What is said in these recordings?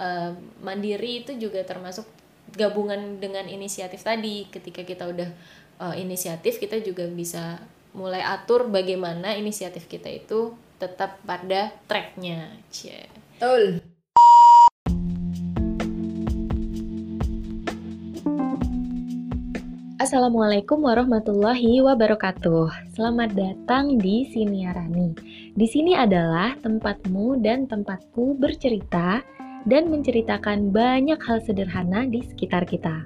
uh, mandiri itu juga termasuk gabungan dengan inisiatif tadi. Ketika kita udah uh, inisiatif kita juga bisa mulai atur bagaimana inisiatif kita itu tetap pada tracknya. Cie. Betul. Assalamualaikum warahmatullahi wabarakatuh. Selamat datang di Siniarani. Di sini adalah tempatmu dan tempatku bercerita dan menceritakan banyak hal sederhana di sekitar kita.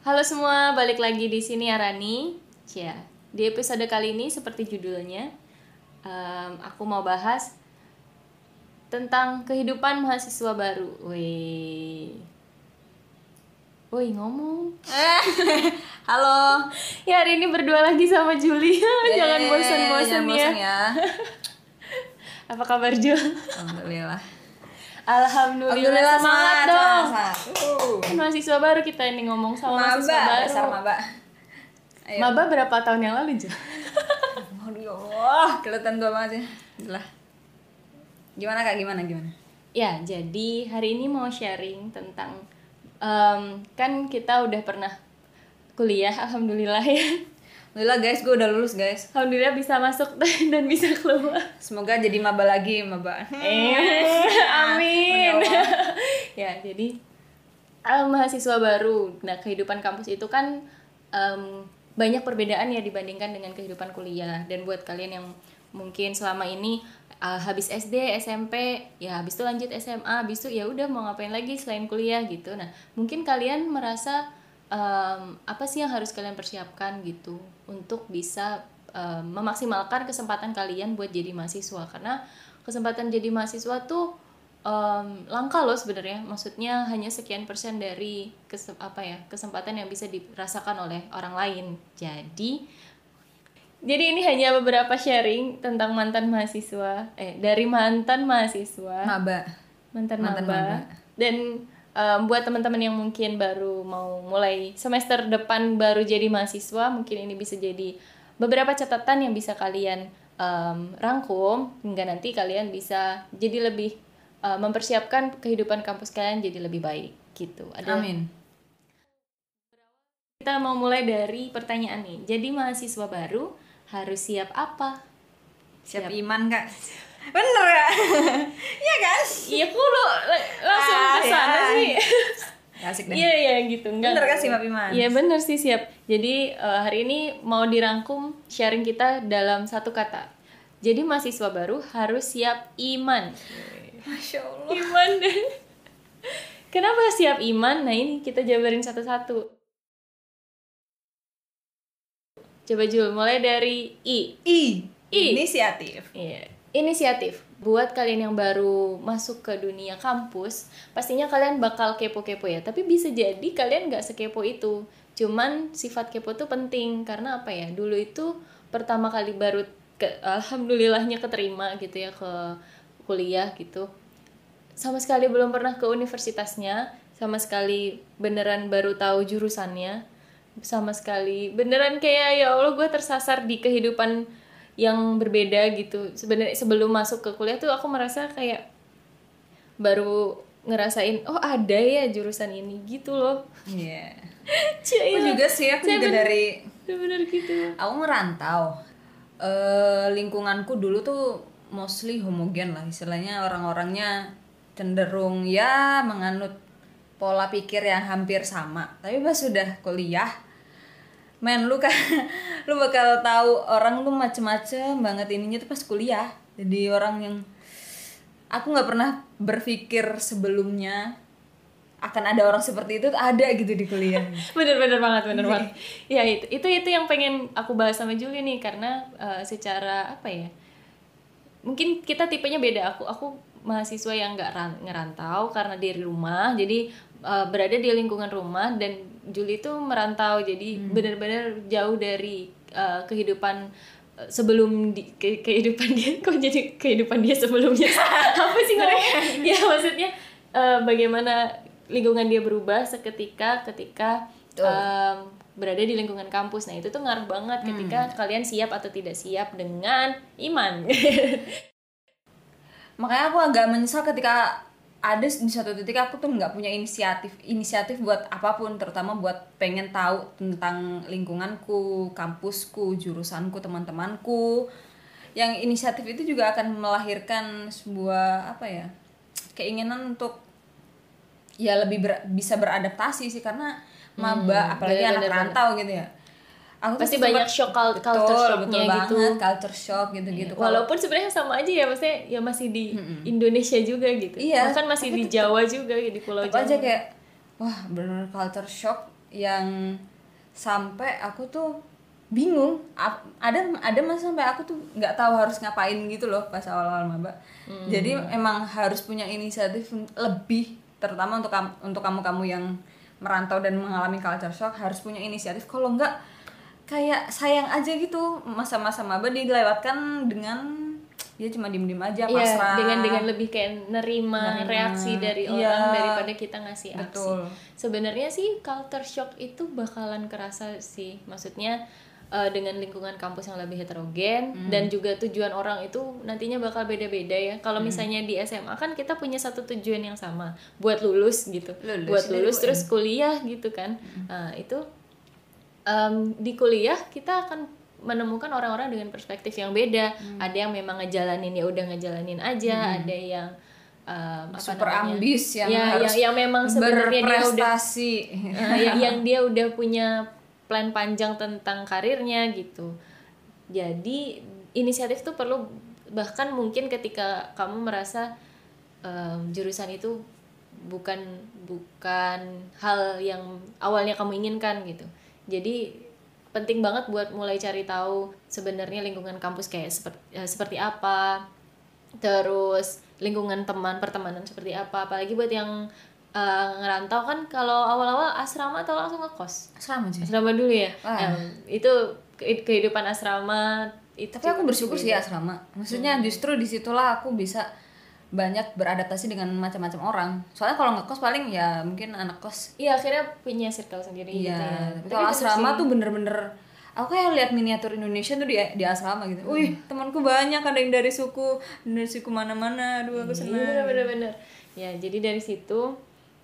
Halo semua, balik lagi di sini Arani. Ya, di episode kali ini seperti judulnya, um, aku mau bahas tentang kehidupan mahasiswa baru. Wih. Woi ngomong. Halo. Ya hari ini berdua lagi sama Julia. jangan bosan-bosan ya. ya. Apa kabar Jul? Alhamdulillah. Alhamdulillah, Alhamdulillah semangat, semangat dong. Semangat. Uh. Kan mahasiswa baru kita ini ngomong sama maba, mahasiswa baru. Dasar maba. Ayo. Maba berapa tahun yang lalu Jul? Wah, kelihatan tua banget ya. Gimana Kak? Gimana gimana? Ya, jadi hari ini mau sharing tentang um, kan kita udah pernah kuliah, alhamdulillah ya. Alhamdulillah guys, gue udah lulus guys. Alhamdulillah bisa masuk dan bisa keluar. Semoga jadi maba lagi, maba. Eh, amin. ya, jadi um, mahasiswa baru. Nah, kehidupan kampus itu kan um, banyak perbedaan ya dibandingkan dengan kehidupan kuliah dan buat kalian yang mungkin selama ini uh, habis SD, SMP, ya habis itu lanjut SMA, habis itu ya udah mau ngapain lagi selain kuliah gitu. Nah, mungkin kalian merasa um, apa sih yang harus kalian persiapkan gitu untuk bisa um, memaksimalkan kesempatan kalian buat jadi mahasiswa? Karena kesempatan jadi mahasiswa tuh um, langka loh sebenarnya. Maksudnya hanya sekian persen dari kesem apa ya kesempatan yang bisa dirasakan oleh orang lain. Jadi jadi ini hanya beberapa sharing tentang mantan mahasiswa eh dari mantan mahasiswa maba mantan, mantan maba. maba dan um, buat teman-teman yang mungkin baru mau mulai semester depan baru jadi mahasiswa mungkin ini bisa jadi beberapa catatan yang bisa kalian um, rangkum hingga nanti kalian bisa jadi lebih uh, mempersiapkan kehidupan kampus kalian jadi lebih baik gitu. Ada Amin. Kita mau mulai dari pertanyaan nih. Jadi mahasiswa baru harus siap apa? Siap, siap. iman kak? Bener ya? Iya kan? Iya kok lu langsung ah, ke sana ya. sih. Asik deh. Iya iya gitu. Enggak. Bener kan siap iman? Iya bener sih siap. Jadi uh, hari ini mau dirangkum sharing kita dalam satu kata. Jadi mahasiswa baru harus siap iman. Masya Allah. Iman deh. Kenapa siap iman? Nah ini kita jabarin satu-satu. Coba Jul, mulai dari I. I. I. Inisiatif. Iya. Inisiatif. Buat kalian yang baru masuk ke dunia kampus, pastinya kalian bakal kepo-kepo ya. Tapi bisa jadi kalian nggak sekepo itu. Cuman sifat kepo tuh penting karena apa ya? Dulu itu pertama kali baru ke, alhamdulillahnya keterima gitu ya ke kuliah gitu sama sekali belum pernah ke universitasnya sama sekali beneran baru tahu jurusannya sama sekali. Beneran kayak ya Allah gue tersasar di kehidupan yang berbeda gitu. Sebenarnya sebelum masuk ke kuliah tuh aku merasa kayak baru ngerasain oh ada ya jurusan ini gitu loh. Iya. Yeah. aku juga sih aku juga bener, dari bener gitu. Aku merantau. Uh, lingkunganku dulu tuh mostly homogen lah istilahnya orang-orangnya cenderung ya menganut pola pikir yang hampir sama. Tapi pas sudah kuliah men lu kan lu bakal tahu orang tuh macem-macem banget ininya tuh pas kuliah. Jadi orang yang aku nggak pernah berpikir sebelumnya akan ada orang seperti itu ada gitu di kuliah. Bener-bener banget bener banget. Ya itu itu itu yang pengen aku bahas sama Julie nih karena uh, secara apa ya mungkin kita tipenya beda. Aku aku mahasiswa yang nggak ngerantau karena dari rumah jadi uh, berada di lingkungan rumah dan Juli itu merantau jadi hmm. benar-benar jauh dari uh, kehidupan uh, sebelum di, ke, kehidupan dia kok jadi kehidupan dia sebelumnya apa sih ngomong ya maksudnya uh, bagaimana lingkungan dia berubah seketika ketika um, berada di lingkungan kampus. Nah, itu tuh ngaruh banget ketika kalian siap atau tidak siap dengan iman. makanya aku agak menyesal ketika ada di satu titik aku tuh nggak punya inisiatif inisiatif buat apa pun terutama buat pengen tahu tentang lingkunganku kampusku jurusanku teman-temanku yang inisiatif itu juga akan melahirkan sebuah apa ya keinginan untuk ya lebih ber- bisa beradaptasi sih karena maba apalagi anak bener-bener. rantau gitu ya aku tuh Pasti sempet- banyak shock cul- betul, culture shocknya betul gitu. banget, culture shock gitu-gitu. Kalau- Walaupun sebenarnya sama aja ya, maksudnya ya masih di Indonesia juga gitu. Iya, Bahkan masih di Jawa juga di Pulau Jawa. aja kayak wah bener culture shock yang sampai aku tuh bingung. Ada ada masa sampai aku tuh nggak tahu harus ngapain gitu loh pas awal-awal maba. Jadi emang harus punya inisiatif lebih terutama untuk untuk kamu-kamu yang merantau dan mengalami culture shock harus punya inisiatif. Kalau nggak kayak sayang aja gitu masa-masa maba dilewatkan dengan dia cuma diem-diem aja Iya, pasrah dengan dengan lebih kayak nerima, Nerima, reaksi dari iya. orang daripada kita ngasih aksi. Betul. Sebenarnya sih culture shock itu bakalan kerasa sih. Maksudnya eh, dengan lingkungan kampus yang lebih heterogen Hmm. dan juga tujuan orang itu nantinya bakal beda-beda ya. Hmm. Kalau misalnya di SMA kan kita punya satu tujuan yang sama, buat lulus gitu. Lulus buat lulus terus kuliah gitu kan. Nah, itu em, di kuliah kita akan menemukan orang-orang dengan perspektif yang beda. Hmm. Ada yang memang ngejalanin ya udah ngejalanin aja, ada yang em, apa super namanya? ambis yang ya, harus yang, yang memang sebenarnya dia udah berprestasi Nah, yang, yang dia udah punya plan panjang tentang karirnya gitu. Jadi inisiatif tuh perlu bahkan mungkin ketika kamu merasa em, jurusan itu bukan bukan hal yang awalnya kamu inginkan gitu. Jadi penting banget buat mulai cari tahu sebenarnya lingkungan kampus kayak seperti seperti apa. Terus lingkungan teman pertemanan seperti apa apalagi buat yang eh, ngerantau kan kalau awal-awal asrama atau langsung ngekos sama sih asrama dulu ya. Em, itu ke- kehidupan asrama itu tapi aku bersyukur sih ya asrama maksudnya Hmm. justru di situlah aku bisa banyak beradaptasi dengan macam-macam orang. Soalnya kalau ngekos paling ya mungkin anak kos. Iya akhirnya punya circle sendiri gitu iya ya. tapi Tapi kalau asrama sih. tuh bener-bener aku kayak lihat miniatur Indonesia tuh di di asrama gitu. Hmm. wih temanku banyak ada yang dari suku dari suku mana-mana. Aduh aku Iya, senang. bener bener ya jadi dari situ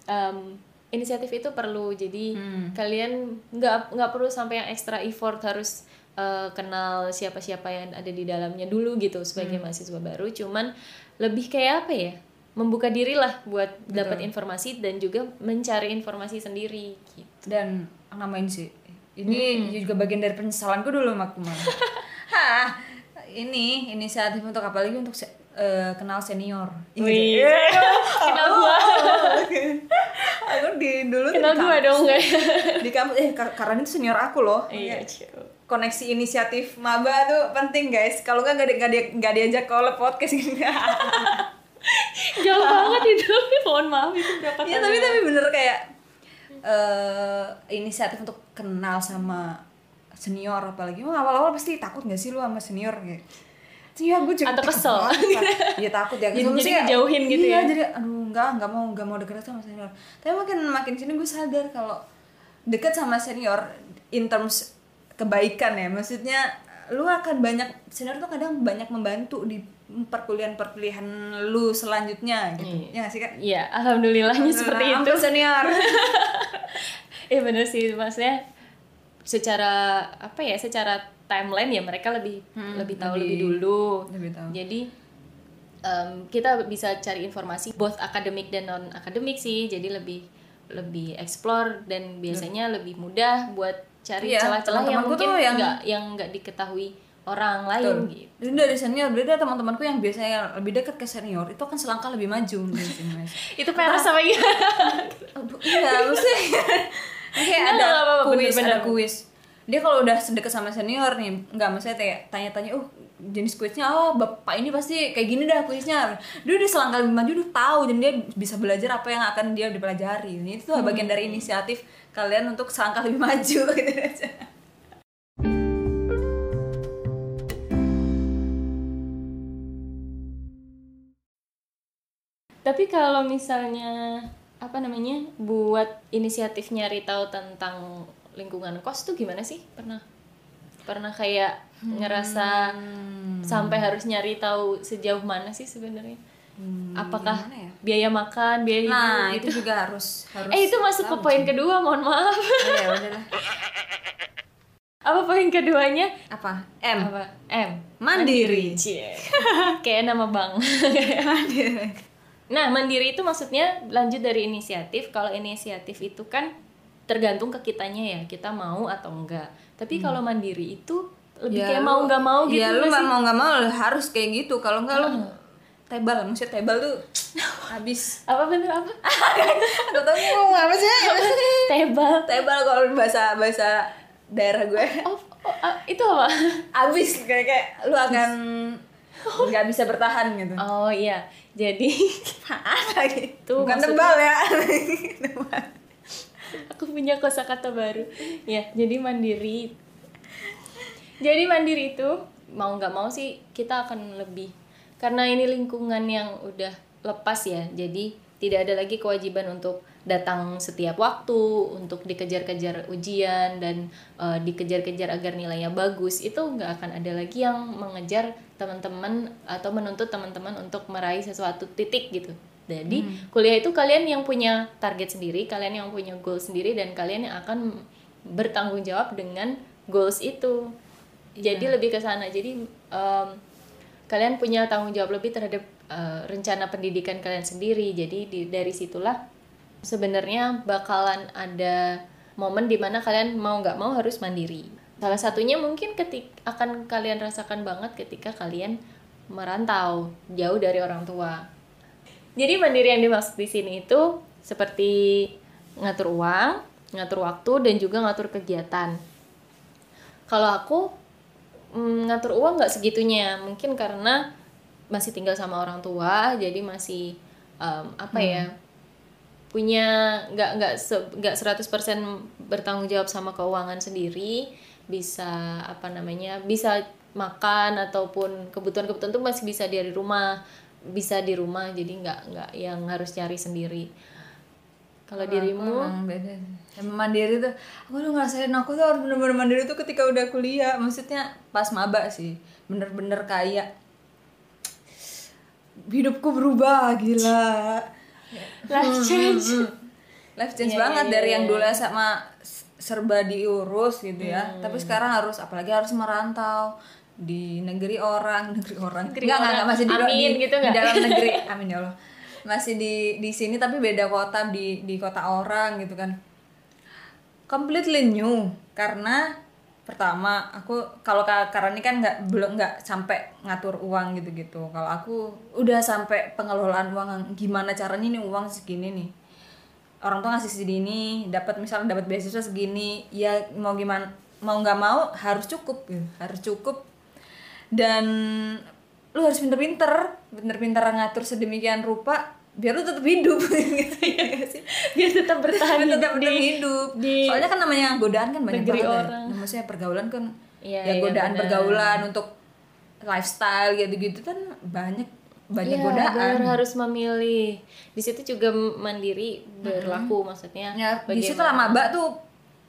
em, inisiatif itu perlu. Jadi Hmm. kalian nggak nggak perlu sampai yang extra effort harus eh, kenal siapa-siapa yang ada di dalamnya dulu gitu sebagai Hmm. mahasiswa baru. Cuman lebih kayak apa ya? Membuka diri lah buat dapat informasi dan juga mencari informasi sendiri gitu. Dan namain sih. Ini juga bagian dari penyesalanku dulu mak. Hah, ini inisiatif untuk apa lagi? Untuk se- eh, kenal senior. Wih, kenal gua. Aku di dulu kenal gua dong. Di kampus. Eh Ka- karena itu senior aku loh. Iya. Koneksi inisiatif maba tuh penting guys kalau nggak nggak nggak di- nggak diajak collab podcast gini jauh banget itu mohon maaf itu berapa ya tapi tapi bener kayak eh inisiatif untuk kenal sama senior apalagi oh, awal-awal pasti takut gak sih lu sama senior kayak Iya, gue juga Atau kesel. Iya takut ya. Kesel. jadi ngejauhin gitu iya, ya? jadi aduh enggak, enggak mau enggak mau deket sama senior. Tapi makin makin sini gue sadar kalau deket sama senior in terms kebaikan ya. Maksudnya lu akan banyak senior tuh kadang banyak membantu di perkuliahan-perkuliahan lu selanjutnya gitu. Iya. Ya sih Kak? Iya, alhamdulillahnya seperti itu. Senior. Iya bener sih, maksudnya secara apa ya, secara timeline ya mereka lebih lebih tahu lebih, lebih- dulu. lebih tahu. Jadi em, kita bisa cari informasi both akademik dan non akademik sih, jadi lebih lebih explore dan biasanya lebih mudah buat cari Iya, celah-celah yang mungkin tuh yang- nggak yang nggak diketahui orang lain Betul. gitu. Jadi dari senior, beda teman-temanku yang biasanya lebih dekat ke senior itu kan selangkah lebih maju senior. Itu peres sama? Aduh, iya, maksudnya kayak Nggak, ada kuis, ada kuis. Dia kalau udah sedekat sama senior nih, nggak maksudnya kayak tanya-tanya, oh jenis kuisnya, oh bapak ini pasti kayak gini dah kuisnya. Dia udah selangkah lebih maju, udah tahu dan dia bisa belajar apa yang akan dia dipelajari. Ini itu tuh bagian dari inisiatif kalian untuk selangkah lebih maju gitu aja. Tapi kalau misalnya apa namanya buat inisiatif nyari tahu tentang lingkungan kos tuh gimana sih pernah pernah kayak ngerasa sampai harus nyari tahu sejauh mana sih sebenarnya? Apakah gimana ya? biaya makan biaya hidup nah gitu? itu juga harus harus eh itu masuk ke poin kedua mohon maaf. Oh, ya udahlah apa poin keduanya? Apa? M. Apa? M. Mandiri. Cie. kayak nama bang mandiri. Nah mandiri itu maksudnya lanjut dari inisiatif. Kalau inisiatif itu kan tergantung ke kitanya ya kita mau atau enggak tapi kalau mandiri itu lebih kayak mau nggak mau gitu ya lu nggak nggak mau nggak mau harus kayak gitu. Kalau nggak lu tebal maksudnya tebal tuh habis. Apa bener apa? Gak tau gue ngomong apa sih? Tebal. Tebal kalau bahasa bahasa daerah gue. Oh, oh, ah, itu apa? Habis kayak kayak lu akan nggak bisa bertahan gitu. Oh iya. Jadi apa lagi. Tuh, bukan maksudnya- tebal ya aku punya kosakata baru. Ya jadi mandiri. Jadi mandiri itu mau nggak mau sih kita akan lebih. Karena ini lingkungan yang udah lepas ya. Jadi tidak ada lagi kewajiban untuk datang setiap waktu untuk dikejar-kejar ujian dan eh, dikejar-kejar agar nilainya bagus. Itu nggak akan ada lagi yang mengejar teman-teman atau menuntut teman-teman untuk meraih sesuatu titik gitu jadi kuliah itu kalian yang punya target sendiri, kalian yang punya goal sendiri dan kalian yang akan bertanggung jawab dengan goals itu. Jadi lebih ke sana. Jadi em, kalian punya tanggung jawab lebih terhadap eh, rencana pendidikan kalian sendiri. Jadi di, dari situlah sebenarnya bakalan ada momen di mana kalian mau nggak mau harus mandiri. Salah satunya mungkin ketik akan kalian rasakan banget ketika kalian merantau jauh dari orang tua. Jadi mandiri yang dimaksud di sini itu seperti ngatur uang, ngatur waktu, dan juga ngatur kegiatan. Kalau aku mm, ngatur uang nggak segitunya, mungkin karena masih tinggal sama orang tua, jadi masih em, apa ya punya nggak nggak nggak 100% bertanggung jawab sama keuangan sendiri. Bisa apa namanya bisa makan ataupun kebutuhan-kebutuhan itu masih bisa dari rumah bisa di rumah jadi nggak nggak yang harus cari sendiri. Kalau dirimu? Emang beda Emang mandiri tuh Aku tuh ngerasain aku tuh harus bener-bener mandiri tuh ketika udah kuliah. Maksudnya pas maba sih Bener-bener kayak Hidupku berubah gila. Life change. Life change Iya, banget iya, dari iya, yang iya. dulu sama serba diurus gitu ya. Hmm. Tapi sekarang harus apalagi harus merantau di negeri orang negeri orang. Negeri Nggak, nggak, masih di, Amin, di, gitu di dalam negeri. Amin ya Allah. Masih di di sini tapi beda kota di di kota orang gitu kan. Completely new. Karena pertama aku kalau ka- karena ini kan nggak belum nggak sampai ngatur uang gitu gitu kalau aku udah sampai pengelolaan uang gimana caranya nih uang segini nih? Orang tua ngasih segini dapat misalnya dapat beasiswa segini ya mau gimana mau nggak mau harus cukup gitu harus cukup dan lu harus pinter-pinter pinter-pinter ngatur sedemikian rupa biar lu tetap hidup. Gitu ya sih? Biar tetap bertahan Biar tetap hidup hidup. di soalnya kan namanya godaan kan banyak banget orang. ya Nah, maksudnya pergaulan kan Iya, ya iya, godaan benar. pergaulan untuk lifestyle gitu-gitu kan banyak banyak Iya, godaan. harus memilih. Di situ juga mandiri berlaku maksudnya ya di situ lah maba tuh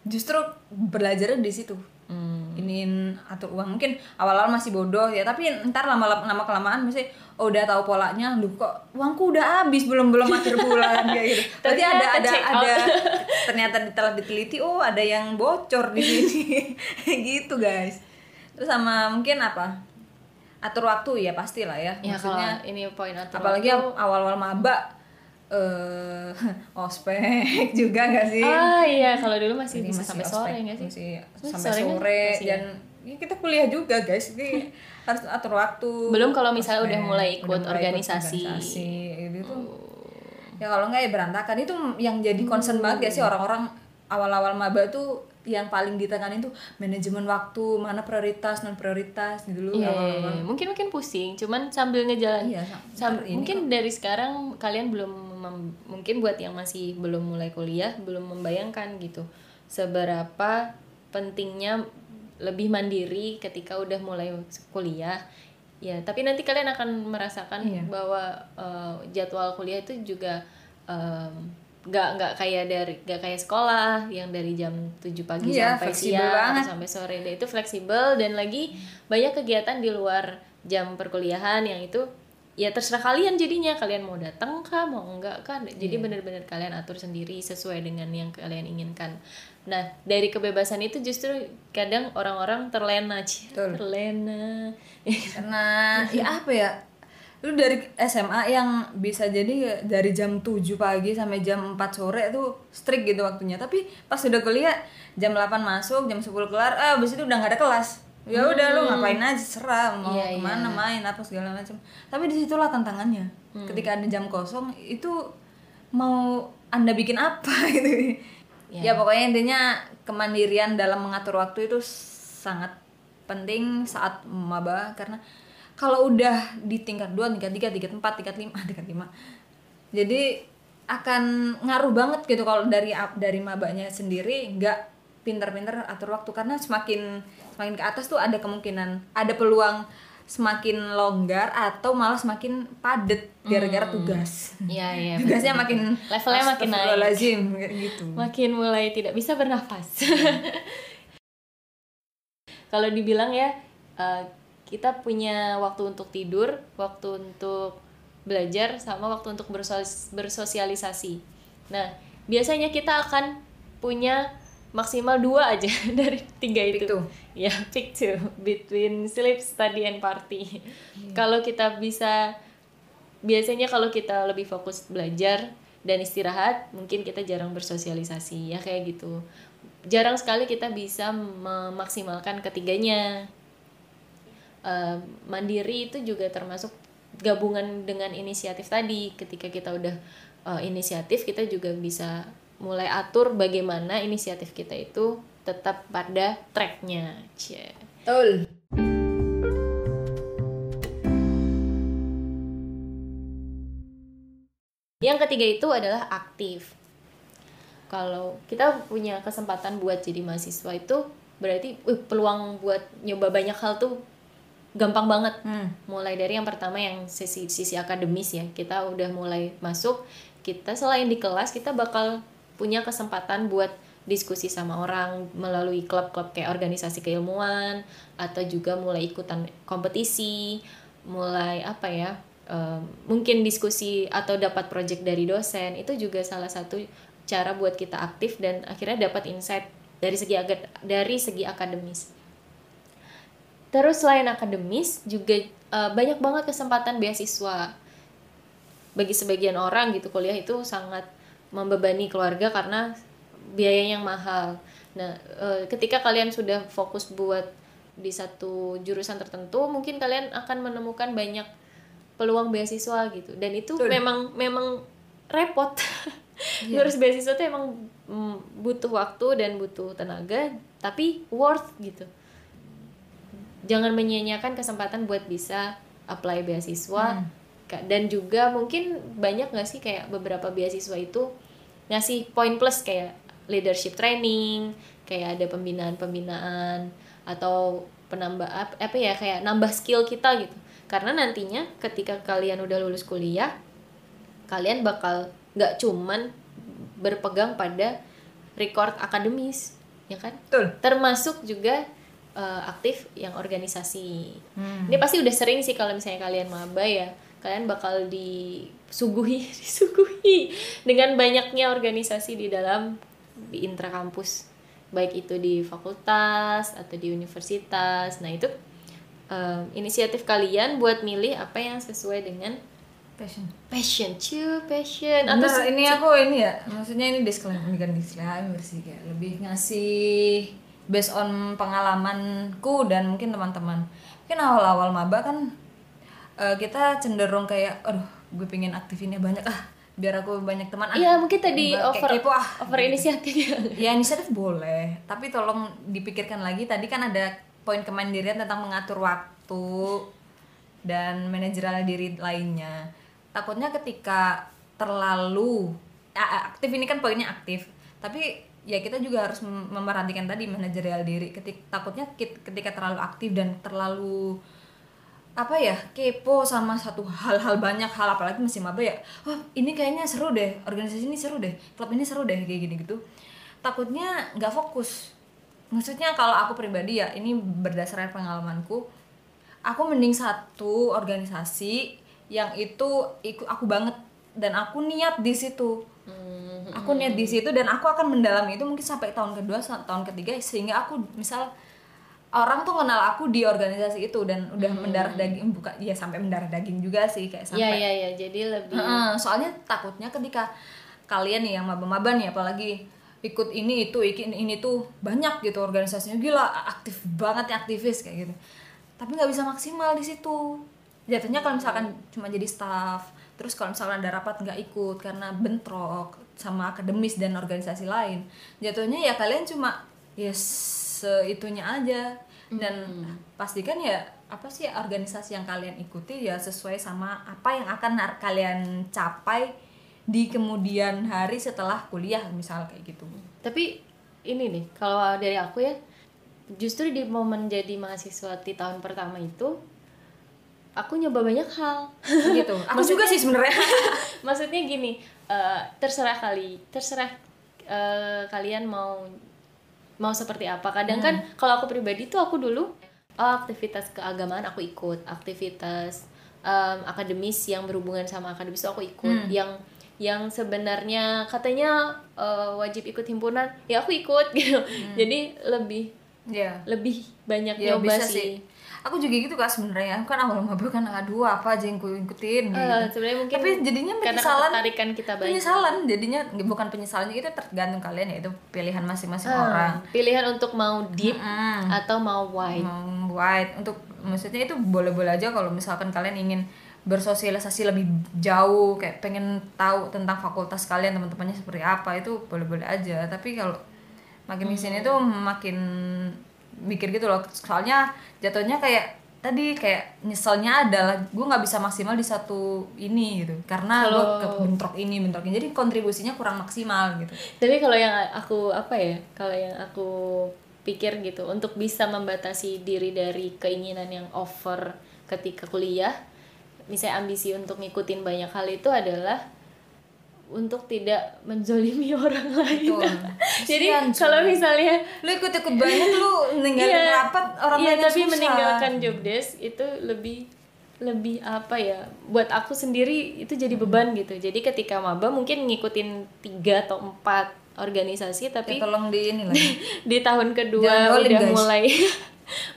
justru belajarnya di situ. Hmm. Iniin atur uang mungkin awal-awal masih bodoh ya tapi ntar lama lama kelamaan mesti oh udah tahu polanya lu kok uangku udah habis belum belum akhir bulan. Kayak gitu. Berarti ada Ternyata ada ada ternyata telah diteliti oh ada yang bocor di sini. Gitu guys. Terus sama mungkin apa? Atur waktu ya pastilah ya. Ya maksudnya ini poin atur apalagi waktu. awal-awal maba eh ospek juga gak sih ah iya kalau dulu masih Ini bisa masih sampai ospek, sore nggak sih masih Masih sampai sore kan? sore Masih ya? dan ya kita kuliah juga guys jadi harus atur waktu Belum kalau misalnya ospek, udah mulai ikut udah mulai organisasi. organisasi, gitu tuh ya kalau nggak ya berantakan itu yang jadi concern banget gak sih orang-orang awal-awal maba tuh yang paling ditekanin tuh manajemen waktu mana prioritas non prioritas gitu loh awal-awal. iya. mungkin mungkin pusing, cuman sambil ngejalan. Iya, sam- ini mungkin dari sekarang kalian belum mungkin buat yang masih belum mulai kuliah belum membayangkan gitu seberapa pentingnya lebih mandiri ketika udah mulai kuliah. Ya, tapi nanti kalian akan merasakan Iya. bahwa eh, jadwal kuliah itu juga em, nggak nggak kayak dari nggak kayak sekolah yang dari jam 7 pagi Iya, sampai siang banget. sampai sore Nah, itu fleksibel dan lagi banyak kegiatan di luar jam perkuliahan yang itu ya terserah kalian jadinya kalian mau datang kah mau enggak kan jadi benar-benar kalian atur sendiri sesuai dengan yang kalian inginkan. Nah dari kebebasan itu justru kadang orang-orang terlena Betul. terlena. Karena ya apa ya? Lu dari SMA yang bisa jadi dari jam 7 pagi sampai jam 4 sore itu strict gitu waktunya. Tapi pas udah kuliah jam 8 masuk jam 10 kelar ah abis itu udah nggak ada kelas ya udah lu ngapain aja serah mau Hmm. Iya, ke mana main apa segala macam tapi di situlah tantangannya Hmm. ketika ada jam kosong itu mau anda bikin apa gitu Iya. ya pokoknya intinya kemandirian dalam mengatur waktu itu sangat penting saat maba karena kalau udah di tingkat 2, tingkat 3, tingkat 4, tingkat 5, tingkat 5 jadi akan ngaruh banget gitu kalau dari dari mabanya sendiri nggak pinter-pinter atur waktu karena semakin semakin ke atas tuh ada kemungkinan ada peluang semakin longgar atau malah semakin padet gara-gara tugas Iya iya. tugasnya makin Levelnya makin naik. Kayak gitu Makin mulai tidak bisa bernafas. Kalau dibilang ya eh, kita punya waktu untuk tidur, waktu untuk belajar, sama waktu untuk bersos- bersosialisasi. Nah biasanya kita akan punya maksimal dua aja dari tiga itu. Pick two. Ya pick two between sleep, study, and party. Kalau kita bisa biasanya kalau kita lebih fokus belajar dan istirahat mungkin kita jarang bersosialisasi ya kayak gitu jarang sekali kita bisa memaksimalkan ketiganya Eh, mandiri itu juga termasuk gabungan dengan inisiatif tadi ketika kita udah eh, inisiatif kita juga bisa mulai atur bagaimana inisiatif kita itu tetap pada tracknya Cie. betul Yang ketiga itu adalah aktif. Kalau kita punya kesempatan buat jadi mahasiswa itu berarti wih, peluang buat nyoba banyak hal tuh gampang banget. Hmm. Mulai dari yang pertama yang sisi sisi akademis ya. Kita udah mulai masuk, kita selain di kelas kita bakal punya kesempatan buat diskusi sama orang melalui klub-klub kayak organisasi keilmuan atau juga mulai ikutan kompetisi, mulai apa ya? em, mungkin diskusi atau dapat project dari dosen itu juga salah satu cara buat kita aktif dan akhirnya dapat insight dari segi dari segi akademis. Terus selain akademis juga eh, banyak banget kesempatan beasiswa. Bagi sebagian orang gitu kuliah itu sangat membebani keluarga karena biayanya yang mahal. Nah, eh, ketika kalian sudah fokus buat di satu jurusan tertentu, mungkin kalian akan menemukan banyak peluang beasiswa gitu. Dan itu Betul. memang memang repot. Ngurus beasiswa tuh emang mm, butuh waktu dan butuh tenaga, tapi worth gitu jangan menyia-nyiakan kesempatan buat bisa apply beasiswa Ka- dan juga mungkin banyak nggak sih kayak beberapa beasiswa itu ngasih poin plus kayak leadership training kayak ada pembinaan-pembinaan atau penambah ap- apa ya kayak nambah skill kita gitu karena nantinya ketika kalian udah lulus kuliah kalian bakal nggak cuman berpegang pada record akademis ya kan betul termasuk juga eh, aktif yang organisasi. Hmm. Ini pasti udah sering sih kalau misalnya kalian maba ya, kalian bakal disuguhi disuguhi dengan banyaknya organisasi di dalam di intrakampus, baik itu di fakultas atau di universitas. Nah, itu eh, inisiatif kalian buat milih apa yang sesuai dengan passion passion, cuy, passion Atau se- ini aku ini ya, maksudnya ini disclaimer, bukan disclaimer sih kayak lebih ngasih based on pengalamanku dan mungkin teman-teman. Mungkin awal-awal maba kan eh, kita cenderung kayak, aduh, gue pengen aktifinnya banyak ah, biar aku banyak teman. Ah, Iya, mungkin tadi over kepo, ah. over inisiatif ya. inisiatif boleh, tapi tolong dipikirkan lagi. Tadi kan ada poin kemandirian tentang mengatur waktu dan manajerial diri lainnya. Takutnya ketika terlalu aktif ini kan poinnya aktif, tapi ya kita juga harus mem- memperhatikan tadi manajerial diri. Ketik takutnya ketika terlalu aktif dan terlalu apa ya kepo sama satu hal-hal banyak hal apalagi masih maba ya. Wah ini kayaknya seru deh organisasi ini seru deh klub ini seru deh kayak gini gitu takutnya nggak fokus. Maksudnya kalau aku pribadi ya ini berdasarkan pengalamanku aku mending satu organisasi yang itu ikut aku banget dan aku niat di situ. Aku niat di situ dan aku akan mendalami itu mungkin sampai tahun kedua tahun ketiga sehingga aku misal orang tuh kenal aku di organisasi itu dan udah mendarah daging bukan ya sampai mendarah daging juga sih kayak Iya sampai iya iya, jadi lebih Heeh, soalnya takutnya ketika kalian nih yang maba-maba nih apalagi ikut ini itu ini, ini tuh banyak gitu organisasinya. Gila aktif banget ya aktivis kayak gitu. Tapi nggak bisa maksimal di situ. Jatuhnya kalau misalkan cuma jadi staff terus kalau misalkan ada rapat nggak ikut karena bentrok sama akademis dan organisasi lain jatuhnya ya kalian cuma ya seitunya aja. Dan pastikan ya apa sih organisasi yang kalian ikuti ya sesuai sama apa yang akan kalian capai di kemudian hari setelah kuliah misal kayak gitu. Tapi ini nih, kalau dari aku ya, justru di momen jadi mahasiswa di tahun pertama itu, aku nyoba banyak hal. gitu. Aku juga sih sebenarnya. Maksudnya gini, eh, terserah kali, terserah eh, kalian mau mau seperti apa. Kadang kan kalau aku pribadi tuh aku dulu oh, aktivitas keagamaan aku ikut, aktivitas em, akademis yang berhubungan sama akademis tuh aku ikut. Yang yang sebenarnya katanya eh, wajib ikut himpunan, ya aku ikut gitu. Jadi lebih ya lebih banyak ya nyoba sih. sih aku juga gitu kak sebenarnya. Aku kan awal maba kan aduh apa aja yang ku ikutin? Gitu. Eh, sebenarnya mungkin tapi jadinya penyesalan ketertarikan kita penyesalan. Jadinya bukan penyesalan itu tergantung kalian ya itu pilihan masing-masing Ah, orang. Pilihan untuk mau deep Mm. atau mau wide. mau wide. Untuk maksudnya itu boleh-boleh aja kalau misalkan kalian ingin bersosialisasi lebih jauh kayak pengen tahu tentang fakultas kalian teman-temannya seperti apa itu boleh-boleh aja. Tapi kalau makin ke sini tuh makin mikir gitu loh. Soalnya jatuhnya kayak tadi kayak nyeselnya adalah gue nggak bisa maksimal di satu ini gitu. Karena gue bentrok ini bentrok ini. Jadi kontribusinya kurang maksimal gitu. Tapi kalau yang aku apa ya? Kalau yang aku pikir gitu untuk bisa membatasi diri dari keinginan yang over ketika kuliah, misalnya ambisi untuk ngikutin banyak hal itu adalah untuk tidak menzolimi orang lain. Betul. Jadi kalau misalnya lu ikut-ikut banget lu ninggalin Iya, rapat orang iya, lain tapi susah. meninggalkan job desk itu lebih lebih apa ya buat aku sendiri itu jadi beban gitu jadi ketika maba mungkin ngikutin tiga atau empat organisasi ya, tapi tolong di ini lah di tahun Jangan kedua dolim, udah guys. mulai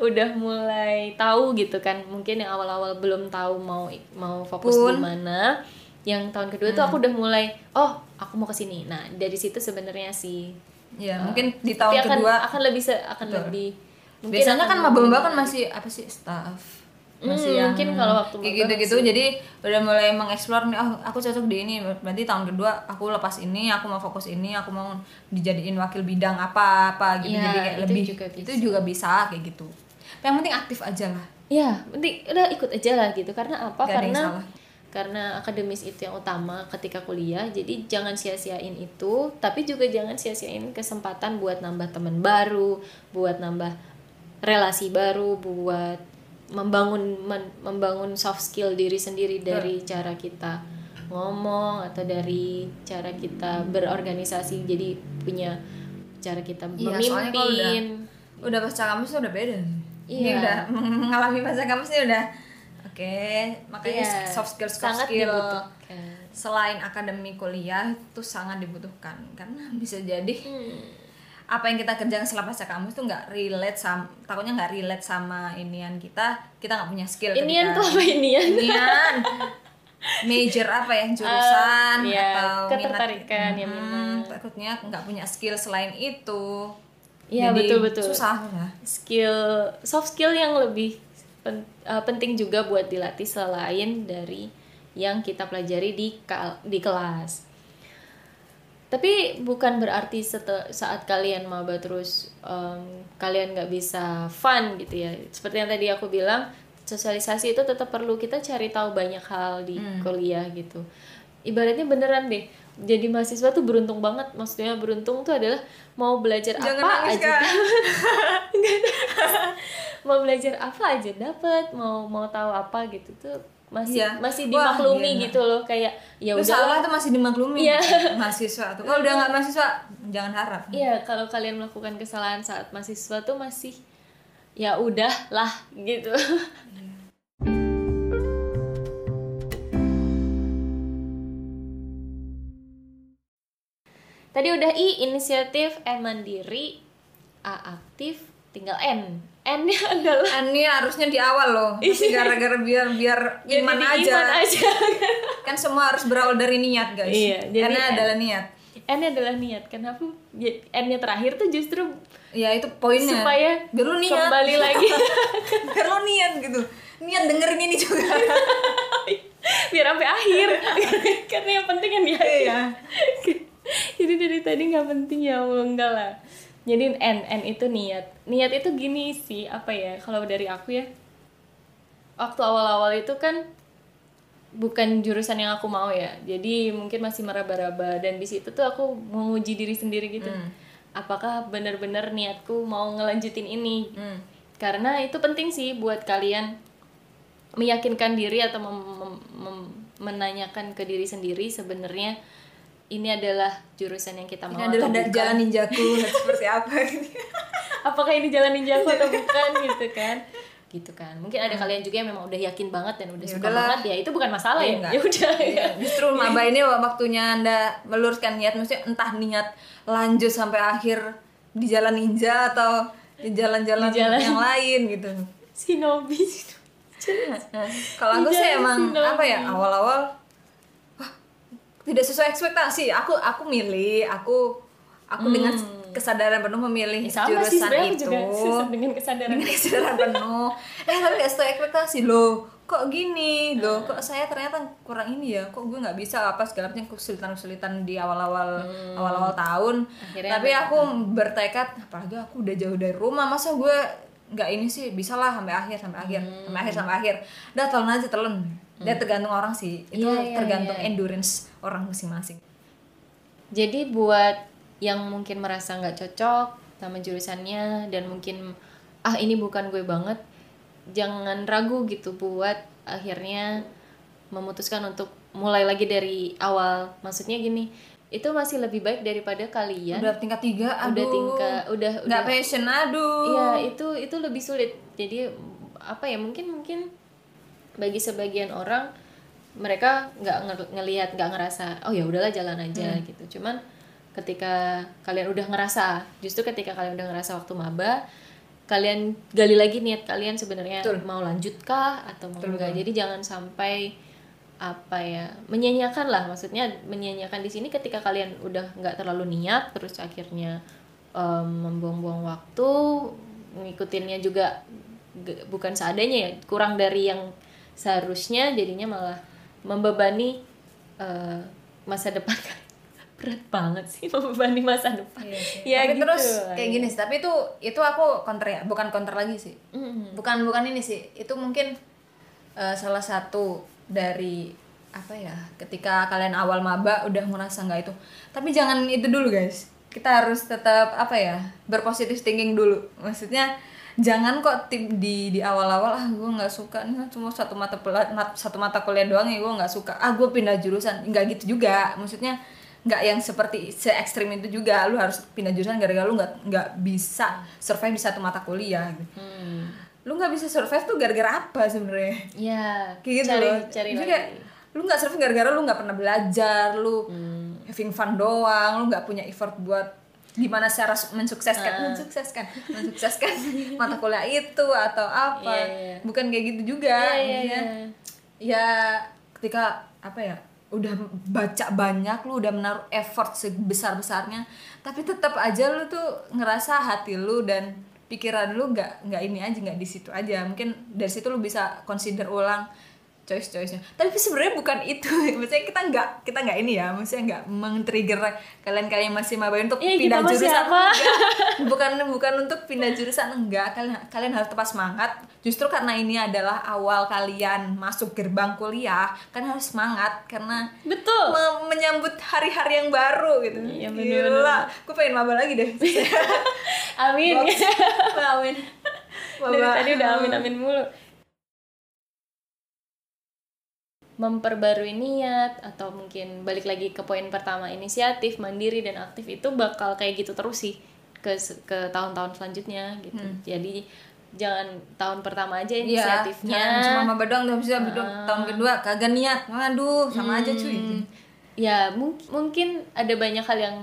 udah mulai tahu gitu kan mungkin yang awal-awal belum tahu mau mau fokus di mana yang tahun kedua tuh aku udah mulai oh aku mau ke sini. Nah dari situ sebenarnya sih ya mungkin di tahun akan kedua akan lebih se- akan lebih mungkin biasanya kan maba-maba kan masih apa sih staff? Masih Hmm, yang mungkin kalau waktu kayak gitu-gitu. jadi udah mulai mengeksplor nih oh aku cocok di ini. Berarti tahun kedua aku lepas ini aku mau fokus ini aku mau dijadiin wakil bidang apa apa gitu. Ya, jadi kayak itu lebih juga bisa. itu juga bisa kayak gitu. Yang penting aktif aja lah. Ya, penting udah ikut aja lah gitu. Karena apa? Gak ada yang karena salah. Karena akademis itu yang utama ketika kuliah. Jadi jangan sia-siain itu, tapi juga jangan sia-siain kesempatan buat nambah teman baru, buat nambah relasi baru, buat membangun men- membangun soft skill diri sendiri dari cara kita ngomong atau dari cara kita berorganisasi. Jadi punya cara kita Iya, soalnya kalau udah memimpin. udah pasca tuh udah beda ini Iya. udah mengalami pasca kampus ini udah oke makanya Iya, soft skill soft sangat skill dibutuhkan. selain akademi kuliah itu sangat dibutuhkan karena bisa jadi Hmm. apa yang kita kerjakan setelah pasca kampus tuh nggak relate sama takutnya nggak relate sama inian kita kita nggak punya skill Inian ketika- tuh apa inian? inian major apa ya jurusan Ah, iya, atau ketertarikan, ya, Hmm, minat. takutnya nggak punya skill selain itu Iya, Jadi betul-betul. susah ya. skill soft skill yang lebih pen- uh, penting juga buat dilatih selain dari yang kita pelajari di di kelas. Tapi bukan berarti saat kalian maba terus um, kalian nggak bisa fun gitu ya. Seperti yang tadi aku bilang, sosialisasi itu tetap perlu kita cari tahu banyak hal di kuliah gitu. Ibaratnya beneran deh. Jadi mahasiswa tuh beruntung banget. Maksudnya beruntung tuh adalah mau belajar Jangan apa nangis, aja. Mau belajar apa aja dapat mau mau tahu apa gitu tuh masih Iya. masih Wah, dimaklumi iya. gitu loh kayak ya udah salah tuh masih dimaklumi Iya. mahasiswa tuh. Kalau udah nggak mahasiswa jangan harap. Iya, kalau kalian melakukan kesalahan saat mahasiswa tuh masih ya udah lah gitu. Tadi udah I inisiatif, E mandiri, A aktif, tinggal N. N-nya adalah Ini harusnya di awal loh. Tapi gara-gara biar biar iman jadi aja. iman aja. Kan semua harus berawal dari niat, guys. Iya, jadi Karena N. adalah niat. N adalah niat. Kenapa ya, N-nya terakhir tuh justru Ya itu poinnya. supaya biar lu niat. kembali lagi biar lu niat gitu. Niat dengerin ini juga. biar sampai akhir karena yang penting yang di akhir Iya. jadi dari tadi nggak penting ya Allah enggak lah. Jadi N N itu niat. Niat itu gini sih apa ya kalau dari aku ya. Waktu awal-awal itu kan bukan jurusan yang aku mau ya. Jadi mungkin masih meraba-raba. Dan di situ tuh aku menguji diri sendiri gitu. Apakah benar-benar niatku mau ngelanjutin ini? Hmm. karena itu penting sih buat kalian meyakinkan diri atau mem- mem- mem- menanyakan ke diri sendiri sebenarnya ini adalah jurusan yang kita mau Ini adalah atau bukan. jalan ninjaku seperti apa gitu. apakah ini jalan ninjaku atau bukan gitu kan gitu kan mungkin ada kalian juga yang memang udah yakin banget dan udah Ya suka udahlah. banget ya itu bukan masalah Iya, ya enggak. ya udah Iya, justru maba ini waktunya anda meluruskan niat maksudnya entah niat lanjut sampai akhir di jalan ninja atau di jalan-jalan yang lain gitu Shinobi Nah, kalau aku sih emang Shinobi. apa ya awal-awal tidak sesuai ekspektasi. Aku aku milih aku aku dengan kesadaran penuh memilih Hmm. Ya, sama sih jurusan aku itu. juga dengan kesadaran. Dengan kesadaran penuh. Eh tapi gak sesuai ekspektasi. Loh kok gini? Loh kok saya ternyata kurang ini ya? Kok gue nggak bisa apa segala macam kesulitan kesulitan di awal-awal awal-awal tahun. Akhirnya tapi aku bertekad apalagi aku udah jauh dari rumah masa gue nggak ini sih? Bisa lah sampai akhir sampai akhir sampai akhir sampai akhir. Udah telan aja telan dia tergantung orang sih itu Iya, iya, tergantung iya. endurance orang masing-masing Jadi buat yang mungkin merasa nggak cocok sama jurusannya dan mungkin ah ini bukan gue banget, jangan ragu gitu buat akhirnya memutuskan untuk mulai lagi dari awal. Maksudnya gini, itu masih lebih baik daripada kalian udah tingkat tiga aduh udah tingkat udah nggak udah passion aduh Iya, itu itu lebih sulit. Jadi apa ya? Mungkin mungkin bagi sebagian orang mereka nggak nge- ngelihat, nggak ngerasa, oh ya udahlah jalan aja Hmm. gitu. Cuman ketika kalian udah ngerasa, justru ketika kalian udah ngerasa waktu maba, kalian gali lagi niat kalian sebenarnya mau lanjut kah atau mau Betul, enggak. Jadi jangan sampai apa ya menyanyiakan lah maksudnya menyanyiakan di sini ketika kalian udah nggak terlalu niat terus akhirnya em, membuang-buang waktu ngikutinnya juga bukan seadanya ya kurang dari yang seharusnya jadinya malah membebani eh, masa depan kalian. berat banget sih membebani masa depan Iya sih. ya tapi gitu terus lah. kayak gini sih tapi itu itu aku counter ya bukan counter lagi sih Mm. bukan bukan ini sih itu mungkin eh, salah satu dari apa ya ketika kalian awal maba udah merasa nggak itu tapi jangan itu dulu guys kita harus tetap apa ya berpositif thinking dulu maksudnya jangan kok tim di di awal-awal ah gue nggak suka. Nih cuma satu mata pela- mat- satu mata kuliah doang ya gue nggak suka. Ah gue pindah jurusan. Nggak gitu juga. Maksudnya nggak yang seperti se ekstrim itu juga. Lu harus pindah jurusan gara-gara lu nggak nggak bisa survive di satu mata kuliah gitu. Hmm. lu nggak bisa survive tuh gara-gara apa sebenarnya? Ya kayak gitu cari loh. cari Jadi lagi. kayak, lu nggak survive gara-gara lu nggak pernah belajar lu Hmm. having fun doang lu nggak punya effort buat gimana cara su- mensukseskan Ah. mensukseskan mensukseskan mata kuliah itu atau apa Iya, iya. bukan kayak gitu juga iya, maksudnya iya. ya ketika apa ya udah baca banyak lu udah menaruh effort sebesar besarnya tapi tetap aja lu tuh ngerasa hati lu dan pikiran lu nggak nggak ini aja nggak di situ aja mungkin dari situ lu bisa consider ulang choice choice nya tapi sebenarnya bukan itu. Maksudnya kita nggak kita nggak ini ya. Maksudnya nggak men-trigger kalian kalian masih maba untuk kita pindah jurusan. apa? Enggak. bukan bukan untuk pindah jurusan enggak. Kalian kalian harus tetap semangat. Justru karena ini adalah awal kalian masuk gerbang kuliah kan harus semangat karena betul. me- menyambut hari-hari yang baru gitu. Iya, bener-bener. gila. gue pengen maba lagi deh. Amin. Amin. Dari tadi udah amin-amin mulu. Memperbarui niat atau mungkin balik lagi ke poin pertama inisiatif, mandiri dan aktif itu bakal kayak gitu terus sih ke ke tahun-tahun selanjutnya gitu. Jadi jangan tahun pertama aja Iya, inisiatifnya. jangan cuma maba doang udah bisa tahun kedua kagak niat. Waduh, sama aja cuy. Hmm, ya mung- mungkin ada banyak hal yang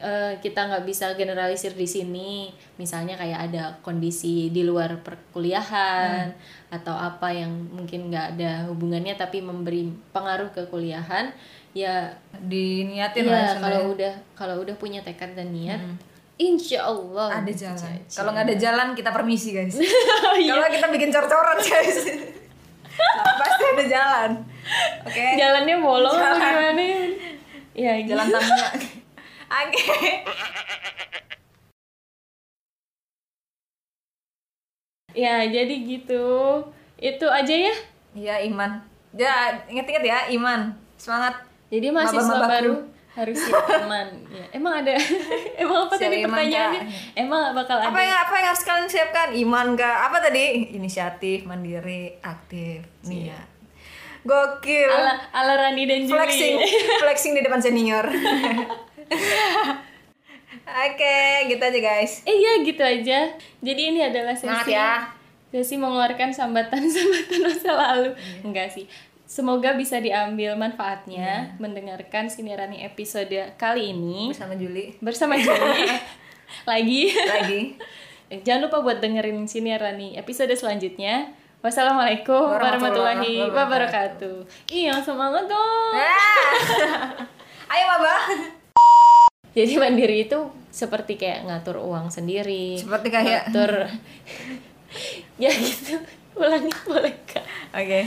eh, kita nggak bisa generalisir di sini misalnya kayak ada kondisi di luar perkuliahan atau apa yang mungkin nggak ada hubungannya tapi memberi pengaruh ke kuliahan ya Diniatin lah ya istilahnya. kalau udah kalau udah punya tekad dan niat insya Allah ada jalan. Kalau nggak ada jalan kita permisi guys. Iya. Kalau kita bikin cor-coran guys. Nah, pasti ada jalan. Oke. jalannya bolong Jalan. gimana ya gitu. Jalan tangga. Oke. ya jadi gitu itu aja ya Iya iman. Ya ingat-ingat ya iman. Semangat. Jadi mahasiswa Maba-mabaku. baru harus siap iman. Ya, emang ada emang apa Siap tadi iman, pertanyaannya? Kak. Emang bakal ada Apa yang apa yang harus kalian siapkan? Iman gak? Apa tadi? Inisiatif, mandiri, aktif, niat. Gokil. ala ala Rani dan Juli. flexing, flexing di depan senior. Oke, gitu aja guys. Eh iya gitu aja. Jadi ini adalah sesi ya. sesi mengeluarkan sambatan-sambatan masa lalu. Enggak sih. Semoga bisa diambil manfaatnya mendengarkan Sinirani episode kali ini Bersama Juli bersama Juli lagi. lagi. Eh, Jangan lupa buat dengerin Sinirani episode selanjutnya. Wassalamualaikum warahmatullahi Warahmatullahi wabarakatuh. Iya, semangat dong. Ah. Ayo Maba. Jadi mandiri itu seperti kayak ngatur uang sendiri. Seperti kayak- ngatur ya gitu. Ulangi boleh kak? Oke.